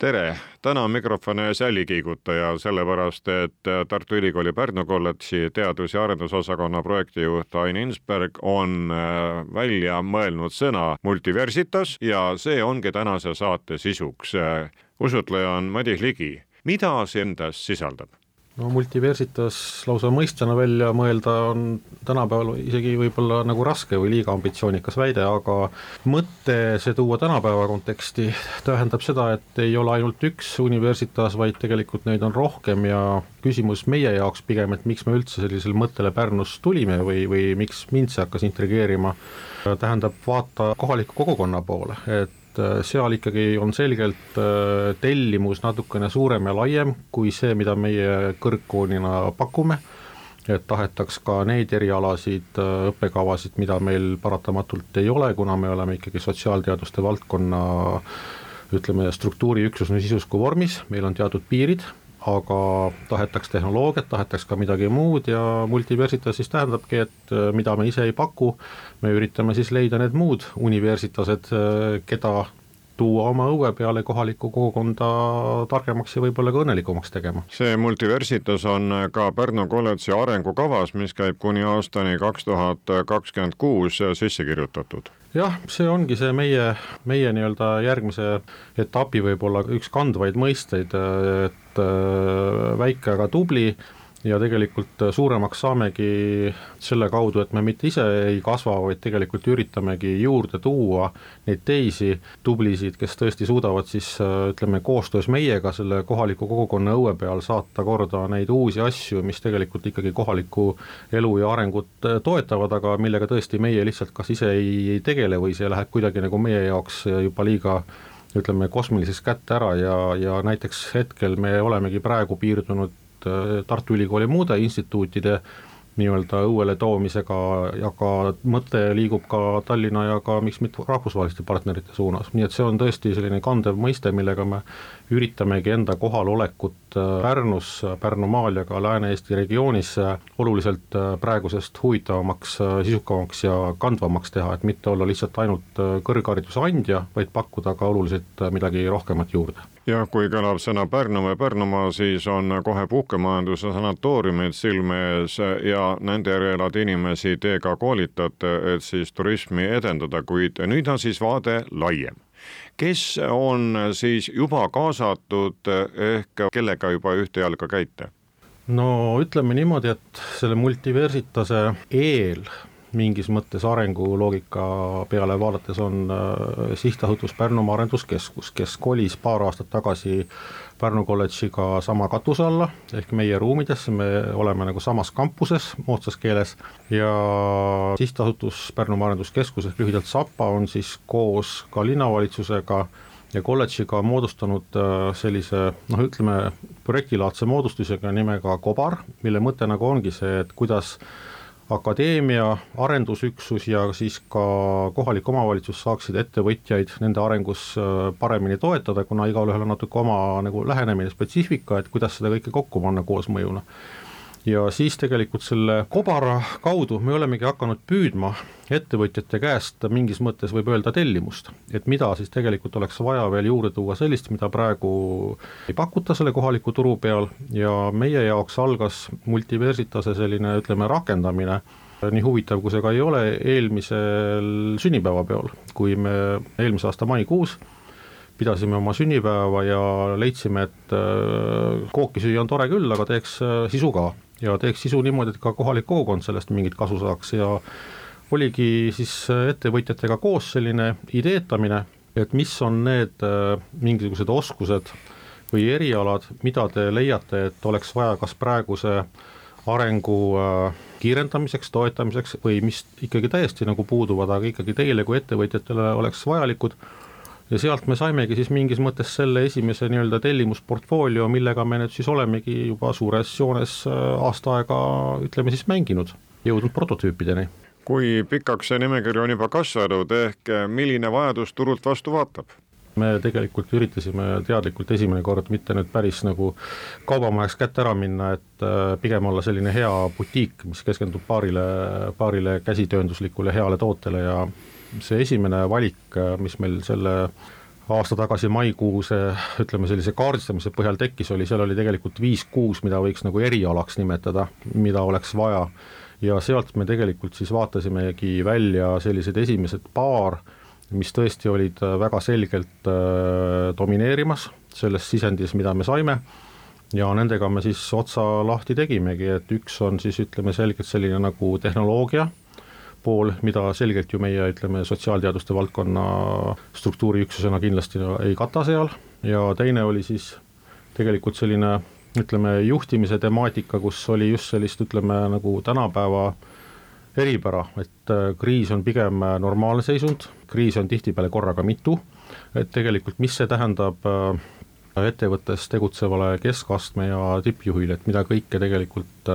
tere, täna on mikrofoni ees jälgikiigutaja, sellepärast et Tartu Ülikooli Pärnu kolledži teadus- ja arendusosakonna projektijuht Ain Insberg on äh, välja mõelnud sõna multiversitas ja see ongi tänase saate sisuks. usutleja on Madis Ligi, mida see endas sisaldab? No multiversitas lausa mõistena välja mõelda on tänapäeval isegi võib-olla nagu raske või liiga ambitsioonikas väide, aga mõte see tuua tänapäeva konteksti tähendab seda, et ei ole ainult üks universitas, vaid tegelikult neid on rohkem ja küsimus meie jaoks pigem, et miks me üldse sellisele mõttele Pärnus tulime või, või miks mind see hakkas intrigeerima, tähendab vaata kohaliku kogukonna poole, et et äh, seal ikkagi on selgelt äh, tellimus natukene suurem ja laiem kui see, mida meie kõrgkoolina pakume, et tahetaks ka neid erialasid, äh, õppekavasid, mida meil paratamatult ei ole, kuna me oleme ikkagi sotsiaalteaduste valdkonna ütleme, struktuuriüksus nii sisus kui vormis, meil on teatud piirid aga tahetaks tehnoloogiat, tahetaks ka midagi muud ja multiversitas siis tähendabki, et äh, mida me ise ei paku, me üritame siis leida need muud universitased, äh, keda tuua oma õue peale kohalikku kogukonda targemaks ja võib-olla ka õnnelikumaks tegema. see multiversitas on ka Pärnu kolledži arengukavas, mis käib kuni aastani kaks tuhat kakskümmend kuus sisse kirjutatud jah, see ongi see meie, meie nii-öelda järgmise etapi võib-olla üks kandvaid mõisteid, et äh, väike, aga tubli ja tegelikult suuremaks saamegi selle kaudu, et me mitte ise ei kasva, vaid tegelikult üritamegi juurde tuua neid teisi tublisid, kes tõesti suudavad siis ütleme, koostöös meiega selle kohaliku kogukonna õue peal saata korda neid uusi asju, mis tegelikult ikkagi kohalikku elu ja arengut toetavad, aga millega tõesti meie lihtsalt kas ise ei, ei tegele või see läheb kuidagi nagu meie jaoks juba liiga ütleme, kosmiliseks kätte ära ja, ja näiteks hetkel me olemegi praegu piirdunud Äh, Tartu Ülikooli muude instituutide nii-öelda õuele toomisega ja ka mõte liigub ka Tallinna ja ka miks mitte rahvusvaheliste partnerite suunas, nii et see on tõesti selline kandev mõiste, millega me üritamegi enda kohalolekut äh, Pärnus, Pärnumaal ja ka Lääne-Eesti regioonis äh, oluliselt praegusest huvitavamaks, sisukamaks ja kandvamaks teha, et mitte olla lihtsalt ainult kõrghariduse andja, vaid pakkuda ka oluliselt midagi rohkemat juurde. Jah, kui kõlab sõna Pärnu või Pärnumaa, siis on kohe puhkemajanduse sanatooriumid silme ees ja nende järelad inimesi te ka koolitate, et siis turismi edendada, kuid nüüd on siis vaade laiem kes on siis juba kaasatud ehk kellega juba ühte jalga käite? no ütleme niimoodi, et selle multiversitase eel mingis mõttes arenguloogika peale vaadates on äh, sihtasutus Pärnumaa Arenduskeskus, kes kolis paar aastat tagasi Pärnu kolledžiga sama katuse alla, ehk meie ruumidesse, me oleme nagu samas kampuses moodsas keeles. Ja sihtasutus Pärnumaa Arenduskeskus ehk lühidalt SAPA on siis koos ka linnavalitsusega ja kolledžiga moodustanud äh, sellise noh, ütleme projektilaadse moodustisega nimega Kobar, mille mõte nagu ongi see, et kuidas akadeemia, arendusüksus ja siis ka kohalik omavalitsus saaksid ettevõtjaid nende arengus äh, paremini toetada, kuna igalühel on natuke oma nagu lähenemine, spetsiifika, et kuidas seda kõike kokku panna koosmõjuna ja siis tegelikult selle kobara kaudu me olemegi hakanud püüdma ettevõtjate käest mingis mõttes võib öelda tellimust, et mida siis tegelikult oleks vaja veel juurde tuua sellist, mida praegu ei pakuta selle kohaliku turu peal. Ja meie jaoks algas Multiversitase selline, ütleme, rakendamine. Nii huvitav, kui see ka ei ole, eelmisel sünnipäevapeol, kui me eelmise aasta maikuus pidasime oma sünnipäeva ja leidsime, et äh, kooki süüa on tore küll, aga teeks äh, sisu ka. Ja teeks sisu niimoodi, et ka kohalik kogukond sellest mingit kasu saaks. Ja oligi siis ettevõtjatega koos selline ideetamine, et mis on need äh, mingisugused oskused või erialad, mida te leiate, et oleks vaja kas praeguse arengu äh, kiirendamiseks, toetamiseks või mis ikkagi täiesti nagu puuduvad, aga ikkagi teile kui ettevõtjatele oleks vajalikud ja sealt me saimegi siis mingis mõttes selle esimese nii-öelda tellimusportfoolio, millega me nüüd siis olemegi juba suures joones aasta aega ütleme siis mänginud, jõudnud prototüüpideni kui pikaks see nimekiri on juba kasvanud, ehk milline vajadus turult vastu vaatab? me tegelikult üritasime teadlikult esimene kord mitte nüüd päris nagu kaubamajaks kätte ära minna, et äh, pigem olla selline hea butiik, mis keskendub paarile, paarile käsitöönduslikule heale tootele ja see esimene valik, äh, mis meil selle aasta tagasi maikuus ütleme sellise kaardistamise põhjal tekkis, oli, seal oli tegelikult viis-kuus, mida võiks nagu erialaks nimetada, mida oleks vaja. ja sealt me tegelikult siis vaatasimegi välja sellised esimesed paar mis tõesti olid äh, väga selgelt äh, domineerimas selles sisendis, mida me saime, ja nendega me siis otsa lahti tegimegi, et üks on siis ütleme selgelt selline nagu tehnoloogia pool, mida selgelt ju meie ütleme, sotsiaalteaduste valdkonna struktuuriüksusena kindlasti ei kata seal. Ja teine oli siis tegelikult selline ütleme, juhtimise temaatika, kus oli just sellist, ütleme nagu tänapäeva eripära, et äh, kriis on pigem äh, normaalne seisund, kriise on tihtipeale korraga mitu, et tegelikult mis see tähendab äh, ettevõttes tegutsevale keskastme ja tippjuhile, et mida kõike tegelikult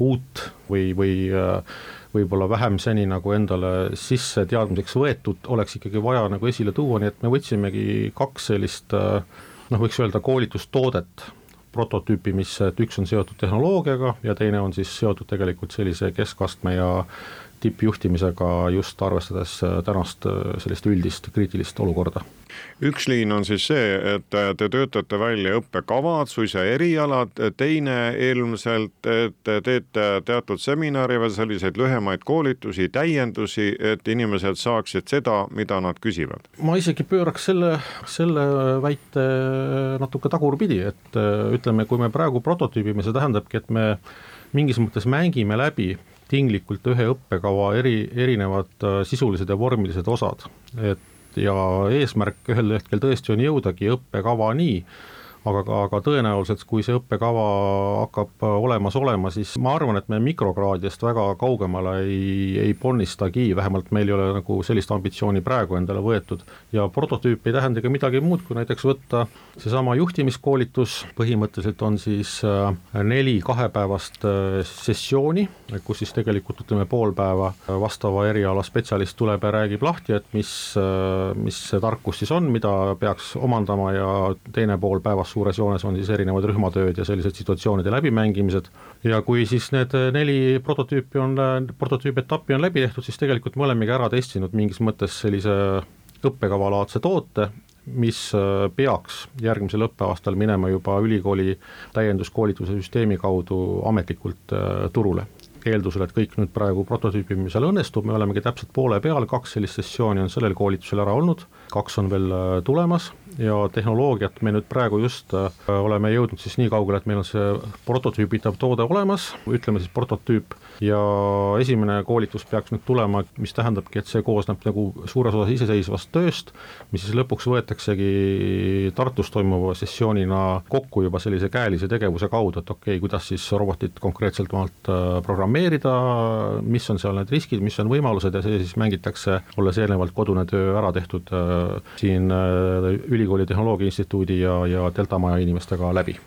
uut või, või võib-olla vähem seni nagu endale sisse teadmiseks võetud, oleks ikkagi vaja nagu esile tuua, nii et me võtsimegi kaks sellist noh, võiks öelda koolitustoodet prototüüpi, mis, et üks on seotud tehnoloogiaga ja teine on siis seotud tegelikult sellise keskastme ja tippjuhtimisega just arvestades äh, tänast äh, sellist üldist kriitilist olukorda. üks liin on siis see, et äh, te töötate välja õppekavad, suisa erialad, teine ilmselt, et te teete teatud seminare või selliseid lühemaid koolitusi, täiendusi, et inimesed saaksid seda, mida nad küsivad. ma isegi pööraks selle, selle väite natuke tagurpidi, et ütleme, kui me praegu prototüübime, see tähendabki, et me mingis mõttes mängime läbi tinglikult ühe õppekava eri, erinevad äh, sisulised ja vormilised osad. et ja eesmärk ühel hetkel tõesti on jõudagi õppekavani, aga, aga tõenäoliselt, kui see õppekava hakkab olemas olema, siis ma arvan, et me mikrokraadidest väga kaugemale ei, ei ponnistagi, vähemalt meil ei ole nagu sellist ambitsiooni praegu endale võetud. ja prototüüp ei tähenda ka midagi muud, kui näiteks võtta seesama juhtimiskoolitus, põhimõtteliselt on siis äh, neli kahepäevast äh, sessiooni, kus siis tegelikult ütleme, pool päeva vastava eriala spetsialist tuleb ja räägib lahti, et mis, äh, mis see tarkus siis on, mida peaks omandama ja teine pool päevast suures joones on siis erinevad rühmatööd ja sellised situatsioonide läbimängimised. ja kui siis need neli prototüüpi on, prototüüpetappi on läbi tehtud, siis tegelikult me olemegi ära testinud mingis mõttes sellise õppekavalaadse toote, mis peaks järgmisel õppeaastal minema juba ülikooli täienduskoolituse süsteemi kaudu ametlikult äh, turule eeldusel, et kõik nüüd praegu prototüüpimisel õnnestub, me olemegi täpselt poole peal, kaks sellist sessiooni on sellel koolitusel ära olnud, kaks on veel äh, tulemas ja tehnoloogiat me nüüd praegu just äh, oleme jõudnud siis nii kaugele, et meil on see prototüübitav toode olemas, ütleme siis prototüüp, ja esimene koolitus peaks nüüd tulema, mis tähendabki, et see koosneb nagu suures osas iseseisvast tööst, mis siis lõpuks võetaksegi Tartus toimuva sessioonina kokku juba sellise käelise tegevuse kaudu, et okei okay,, kuidas siis robotit konkreetselt maalt äh, programmeerida, mis on seal need riskid, mis on võimalused ja see siis mängitakse, olles eelnevalt kodune töö ära tehtud äh, siin üli ülikooli Tehnoloogia Instituudi ja, ja Delta Maja inimestega läbi.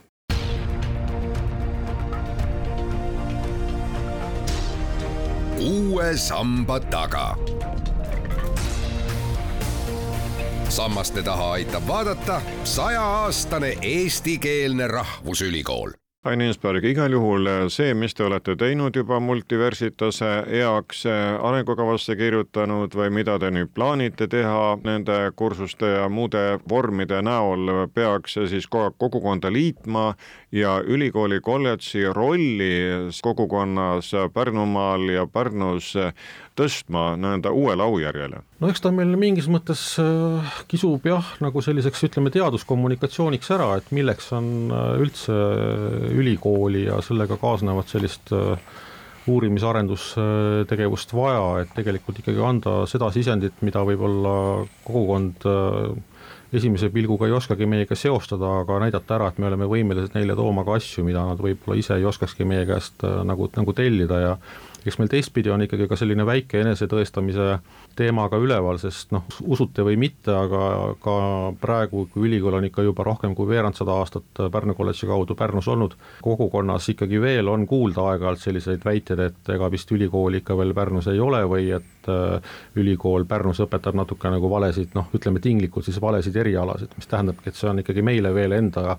Uue samba taga. sammaste taha aitab vaadata sajaaastane eestikeelne rahvusülikool Ain Insberg, igal juhul see, mis te olete teinud juba Multiversitase heaks, äh, arengukavasse kirjutanud või mida te nüüd plaanite teha nende kursuste ja muude vormide näol, peaks siis kogukonda liitma ja ülikooli kolledži rolli kogukonnas Pärnumaal ja Pärnus tõstma nii-öelda uuele aujärjele? no eks ta meil mingis mõttes äh, kisub jah, nagu selliseks ütleme, teaduskommunikatsiooniks ära, et milleks on äh, üldse ülikooli ja sellega kaasnevat sellist äh, uurimis-arendustegevust vaja, et tegelikult ikkagi anda seda sisendit, mida võib-olla kogukond esimese pilguga ei oskagi meiega seostada, aga näidata ära, et me oleme võimelised neile tooma ka asju, mida nad võib-olla ise ei oskakski meie käest nagu, nagu tellida. Ja eks meil teistpidi on ikkagi ka selline väike enesetõestamise teema ka üleval, sest noh, usute või mitte, aga ka praegu, kui ülikool on ikka juba rohkem kui veerand sada aastat Pärnu kolledži kaudu Pärnus olnud, kogukonnas ikkagi veel on kuulda aeg-ajalt selliseid väiteid, et ega vist ülikooli ikka veel Pärnus ei ole või et äh, ülikool Pärnus õpetab natuke nagu valesid, noh, ütleme tinglikult siis valesid erialasid, mis tähendabki, et see on ikkagi meile veel enda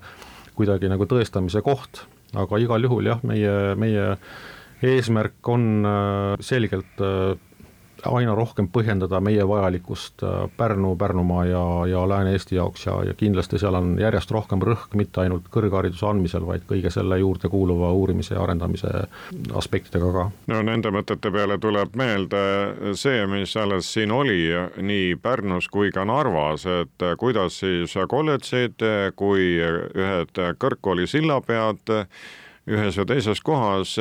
kuidagi nagu tõestamise koht, aga igal juhul jah, meie, meie eesmärk on äh, selgelt äh, aina rohkem põhjendada meie vajalikkust äh, Pärnu, Pärnumaa ja, ja Lääne-Eesti jaoks ja, ja kindlasti seal on järjest rohkem rõhk mitte ainult kõrghariduse andmisel, vaid kõige selle juurde kuuluva uurimise ja arendamise aspektidega ka. no nende mõtete peale tuleb meelde see, mis alles siin oli nii Pärnus kui ka Narvas, et kuidas siis kolledžid kui ühed kõrgkooli sillapead ühes või teises kohas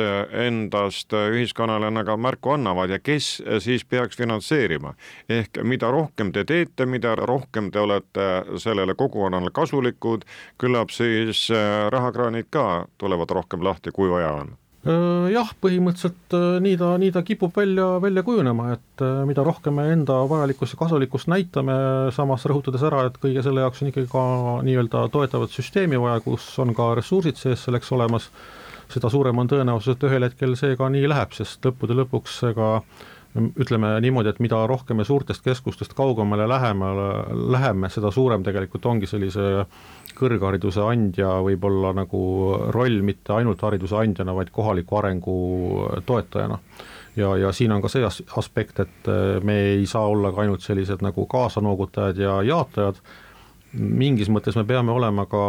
endast ühiskonnale nagu märku annavad ja kes siis peaks finantseerima. ehk mida rohkem te teete, mida rohkem te olete sellele kogukonnale kasulikud, küllap siis äh, rahakraanid ka tulevad rohkem lahti, kui vaja on jah, põhimõtteliselt äh, nii ta, nii ta kipub välja, välja kujunema, et mida rohkem me enda vajalikkust ja kasulikkust näitame, samas rõhutades ära, et kõige selle jaoks on ikkagi ka nii-öelda toetavat süsteemi vaja, kus on ka ressursid sees selleks olemas seda suurem on tõenäosus, et ühel hetkel see ka nii läheb, sest lõppude lõpuks ega ütleme niimoodi, et mida rohkem me suurtest keskustest kaugemale lähemale läheme, seda suurem tegelikult ongi sellise kõrghariduse andja võib-olla nagu roll mitte ainult hariduse andjana, vaid kohaliku arengu toetajana. Ja, ja siin on ka see aspekt, et me ei saa olla ka ainult sellised nagu kaasanoogutajad ja jaatajad mingis mõttes me peame olema ka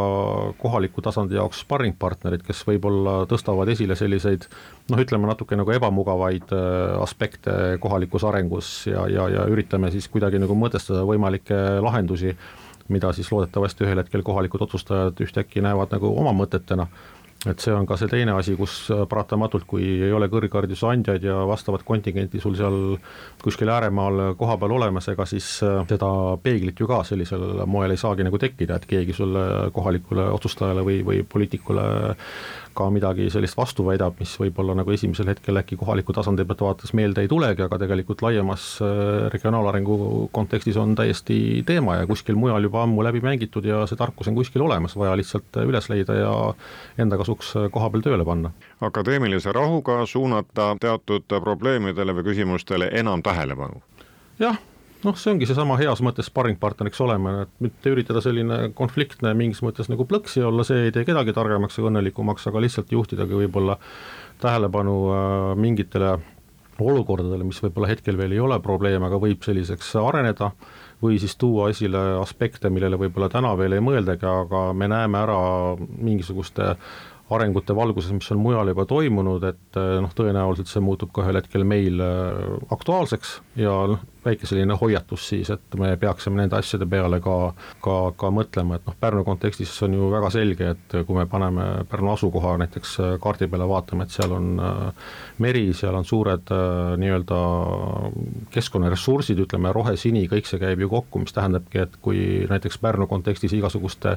kohaliku tasandi jaoks sparringpartnerid, kes võib-olla tõstavad esile selliseid noh, ütleme natuke nagu ebamugavaid äh, aspekte kohalikus arengus ja, ja, ja üritame siis kuidagi nagu mõtestada võimalikke lahendusi, mida siis loodetavasti ühel hetkel kohalikud otsustajad ühtäkki näevad nagu oma mõtetena et see on ka see teine asi, kus äh, paratamatult, kui ei ole kõrghariduse andjaid ja vastavat kontingenti sul seal kuskil ääremaal kohapeal olemas, ega siis äh, seda peeglit ju ka sellisel moel ei saagi nagu tekkida, et keegi sulle kohalikule otsustajale või, või poliitikule ka midagi sellist vastu väidab, mis võib-olla nagu esimesel hetkel äkki kohaliku tasandi pealt vaadates meelde ei tulegi, aga tegelikult laiemas äh, regionaalarengu kontekstis on täiesti teema ja kuskil mujal juba ammu läbi mängitud ja see tarkus on kuskil olemas, vaja lihtsalt üles leida ja enda kasuks koha peal tööle panna. akadeemilise rahuga suunata teatud probleemidele või küsimustele enam tähelepanu? jah noh, see ongi seesama heas mõttes sparringpartneriks olema, et mitte üritada selline konfliktne mingis mõttes nagu plõksi olla, see ei tee kedagi targemaks ega õnnelikumaks, aga lihtsalt juhtidagi võib-olla tähelepanu äh, mingitele olukordadele, mis võib-olla hetkel veel ei ole probleem, aga võib selliseks areneda, või siis tuua esile aspekte, millele võib-olla täna veel ei mõeldagi, aga me näeme ära mingisuguste arengute valguses, mis on mujal juba toimunud, et eh, noh, tõenäoliselt see muutub ka ühel hetkel meil eh, aktuaalseks ja noh, väike selline hoiatus siis, et me peaksime nende asjade peale ka, ka, ka mõtlema, et noh, Pärnu kontekstis on ju väga selge, et kui me paneme Pärnu asukoha näiteks eh, kaardi peale vaatame, et seal on meri, seal on suured nii-öelda keskkonnaressursid, ütleme rohe-sini, kõik see käib ju kokku, mis tähendabki, et kui näiteks Pärnu kontekstis igasuguste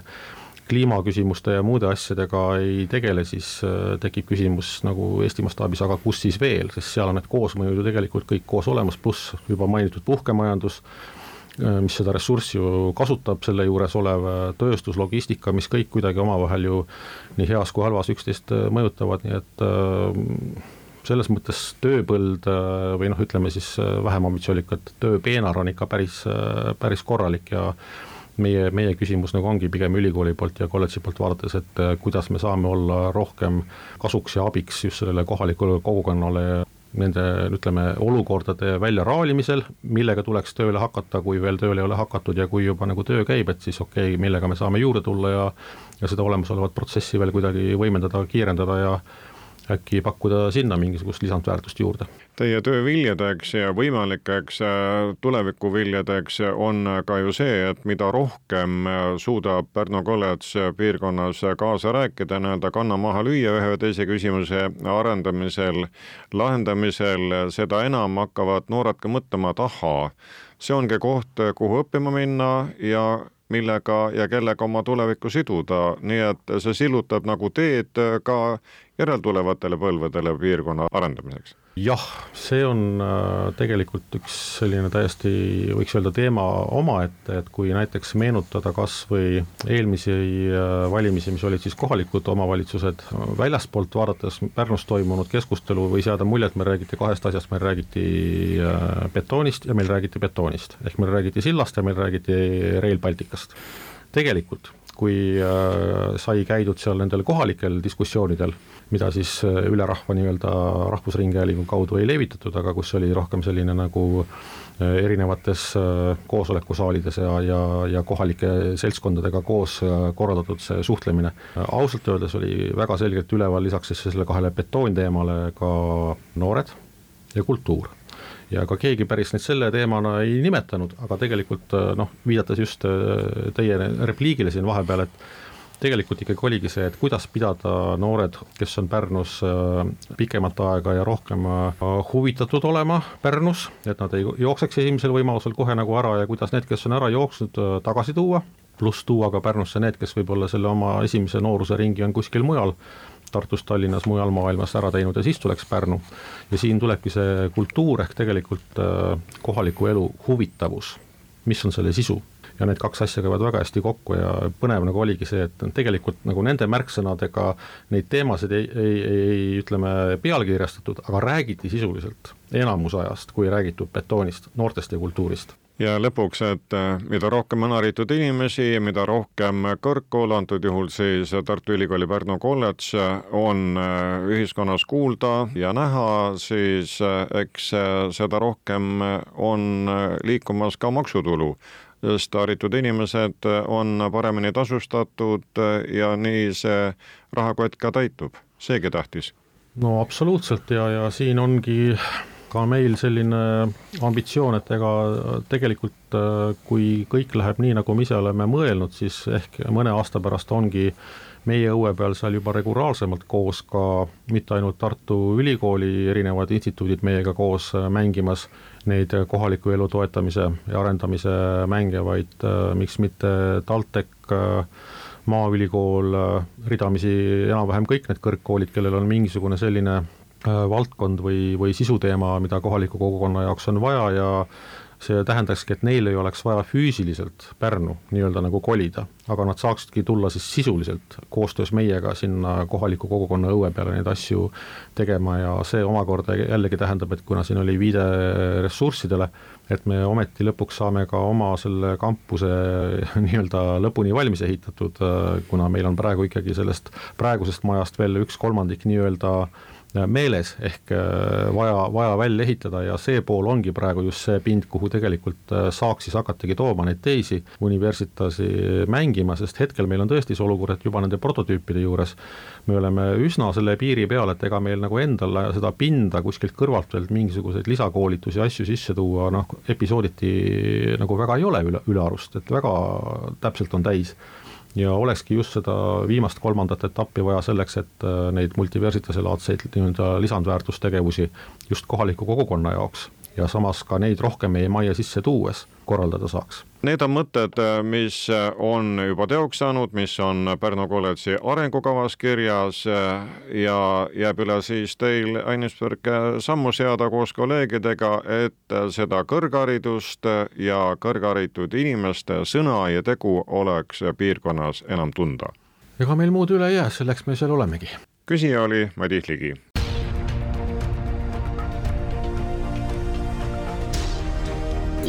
kliimaküsimuste ja muude asjadega ei tegele, siis äh, tekib küsimus nagu Eesti mastaabis, aga kus siis veel, sest seal on need koosmõjud ju tegelikult kõik koos olemas, pluss juba mainitud puhkemajandus, äh, mis seda ressurssi ju kasutab, selle juures olev äh, tööstus, logistika, mis kõik kuidagi omavahel ju nii heas kui halvas üksteist mõjutavad, nii et selles mõttes tööpõld või noh, ütleme siis vähem ambitsioonikalt, tööpeenar on ikka päris, päris korralik ja meie, meie küsimus nagu ongi pigem ülikooli poolt ja kolledži poolt vaadates, et äh, kuidas me saame olla rohkem kasuks ja abiks just sellele kohalikule kogukonnale nende ütleme, olukordade väljaraalimisel, millega tuleks tööle hakata, kui veel tööle ei ole hakatud ja kui juba nagu töö käib, et siis okei okay,, millega me saame juurde tulla ja ja seda olemasolevat protsessi veel kuidagi võimendada, kiirendada ja äkki pakkuda sinna mingisugust lisandväärtust juurde. Teie töö viljadeks ja võimalikeks äh, tulevikuviljadeks on ka ju see, et mida rohkem äh, suudab Pärnu kolledž piirkonnas kaasa rääkida, nii-öelda kanna maha lüüa ühe või teise küsimuse arendamisel, lahendamisel, seda enam hakkavad noored ka mõtlema, et ahaa, see ongi koht, kuhu õppima minna ja millega ja kellega oma tulevikku siduda, nii et see sillutab nagu teed ka järeltulevatele põlvedele piirkonna arendamiseks? jah, see on äh, tegelikult üks selline täiesti, võiks öelda, teema omaette, et kui näiteks meenutada kas või eelmisi äh, valimisi, mis olid siis kohalikud omavalitsused, väljaspoolt vaadates Pärnus toimunud keskustelu võis jääda mulje, et meil räägiti kahest asjast, meil räägiti äh, betoonist ja meil räägiti betoonist. ehk meil räägiti sillast ja meil räägiti Rail Balticust. tegelikult kui sai käidud seal nendel kohalikel diskussioonidel mida siis äh, üle rahva nii-öelda Rahvusringhäälingu kaudu ei levitatud, aga kus oli rohkem selline nagu äh, erinevates äh, koosolekusaalides ja, ja, ja kohalike seltskondadega koos korraldatud see suhtlemine. ausalt öeldes oli väga selgelt üleval lisaks siis sellele kahele betoonteemale ka noored ja kultuur ja ka keegi päris neid selle teemana ei nimetanud, aga tegelikult noh, viidates just teie repliigile siin vahepeal, et tegelikult ikkagi oligi see, et kuidas pidada noored, kes on Pärnus äh, pikemat aega ja rohkem äh, huvitatud olema Pärnus, et nad ei jookseks esimesel võimalusel kohe nagu ära ja kuidas need, kes on ära jooksnud, äh, tagasi tuua, pluss tuua ka Pärnusse need, kes võib-olla selle oma esimese nooruse ringi on kuskil mujal, Tartus, Tallinnas, mujal maailmas ära teinud ja siis tuleks Pärnu. ja siin tulebki see kultuur ehk tegelikult kohaliku elu huvitavus, mis on selle sisu? Ja need kaks asja käivad väga hästi kokku ja põnev nagu oligi see, et tegelikult nagu nende märksõnadega neid teemasid ei, ei, ei, ei ütleme, pealkirjastatud, aga räägiti sisuliselt enamus ajast, kui räägitud betoonist, noortest ja kultuurist ja lõpuks, et äh, mida rohkem on haritud inimesi, mida rohkem kõrgkool, antud juhul siis Tartu Ülikooli Pärnu kolledž, on äh, ühiskonnas kuulda ja näha, siis äh, eks seda rohkem on liikumas ka maksutulu. Sest haritud inimesed on paremini tasustatud ja nii see rahakott ka täitub, seegi tähtis. no absoluutselt. Ja, ja siin ongi ka meil selline ambitsioon, et ega tegelikult kui kõik läheb nii, nagu me ise oleme mõelnud, siis ehk mõne aasta pärast ongi meie õue peal seal juba regulaarsemalt koos ka mitte ainult Tartu Ülikooli erinevad instituudid meiega koos mängimas neid kohaliku elu toetamise ja arendamise mänge, vaid äh, miks mitte TalTech, äh, Maaülikool, äh, ridamisi enam-vähem kõik need kõrgkoolid, kellel on mingisugune selline valdkond või, või sisuteema, mida kohaliku kogukonna jaoks on vaja ja see tähendakski, et neil ei oleks vaja füüsiliselt Pärnu nii-öelda nagu kolida, aga nad saaksidki tulla siis sisuliselt koostöös meiega sinna kohaliku kogukonna õue peale neid asju tegema ja see omakorda jällegi tähendab, et kuna siin oli viide ressurssidele, et me ometi lõpuks saame ka oma selle kampuse nii-öelda lõpuni valmis ehitatud, kuna meil on praegu ikkagi sellest praegusest majast veel üks kolmandik nii-öelda meeles, ehk äh, vaja, vaja välja ehitada ja see pool ongi praegu just see pind, kuhu tegelikult äh, saaks siis hakatagi tooma neid teisi universitasi mängima, sest hetkel meil on tõesti see olukord, et juba nende prototüüpide juures me oleme üsna selle piiri peal, et ega meil nagu endal seda pinda kuskilt kõrvalt veel mingisuguseid lisakoolitusi, asju sisse tuua, noh, episooditi nagu väga ei ole üle, ülearust, et väga täpselt on täis ja olekski just seda viimast kolmandat etappi vaja selleks, et äh, neid multiversitase laadseid nii-öelda lisandväärtustegevusi just kohaliku kogukonna jaoks ja samas ka neid rohkem meie majja sisse tuues korraldada saaks. Need on mõtted, mis on juba teoks saanud, mis on Pärnu kolledži arengukavas kirjas ja jääb üle siis teil, Ain Isberg, sammu seada koos kolleegidega, et seda kõrgharidust ja kõrgharitud inimeste sõna ja tegu oleks piirkonnas enam tunda. ega meil muud üle ei jää, selleks me seal olemegi. küsija oli Madis Ligi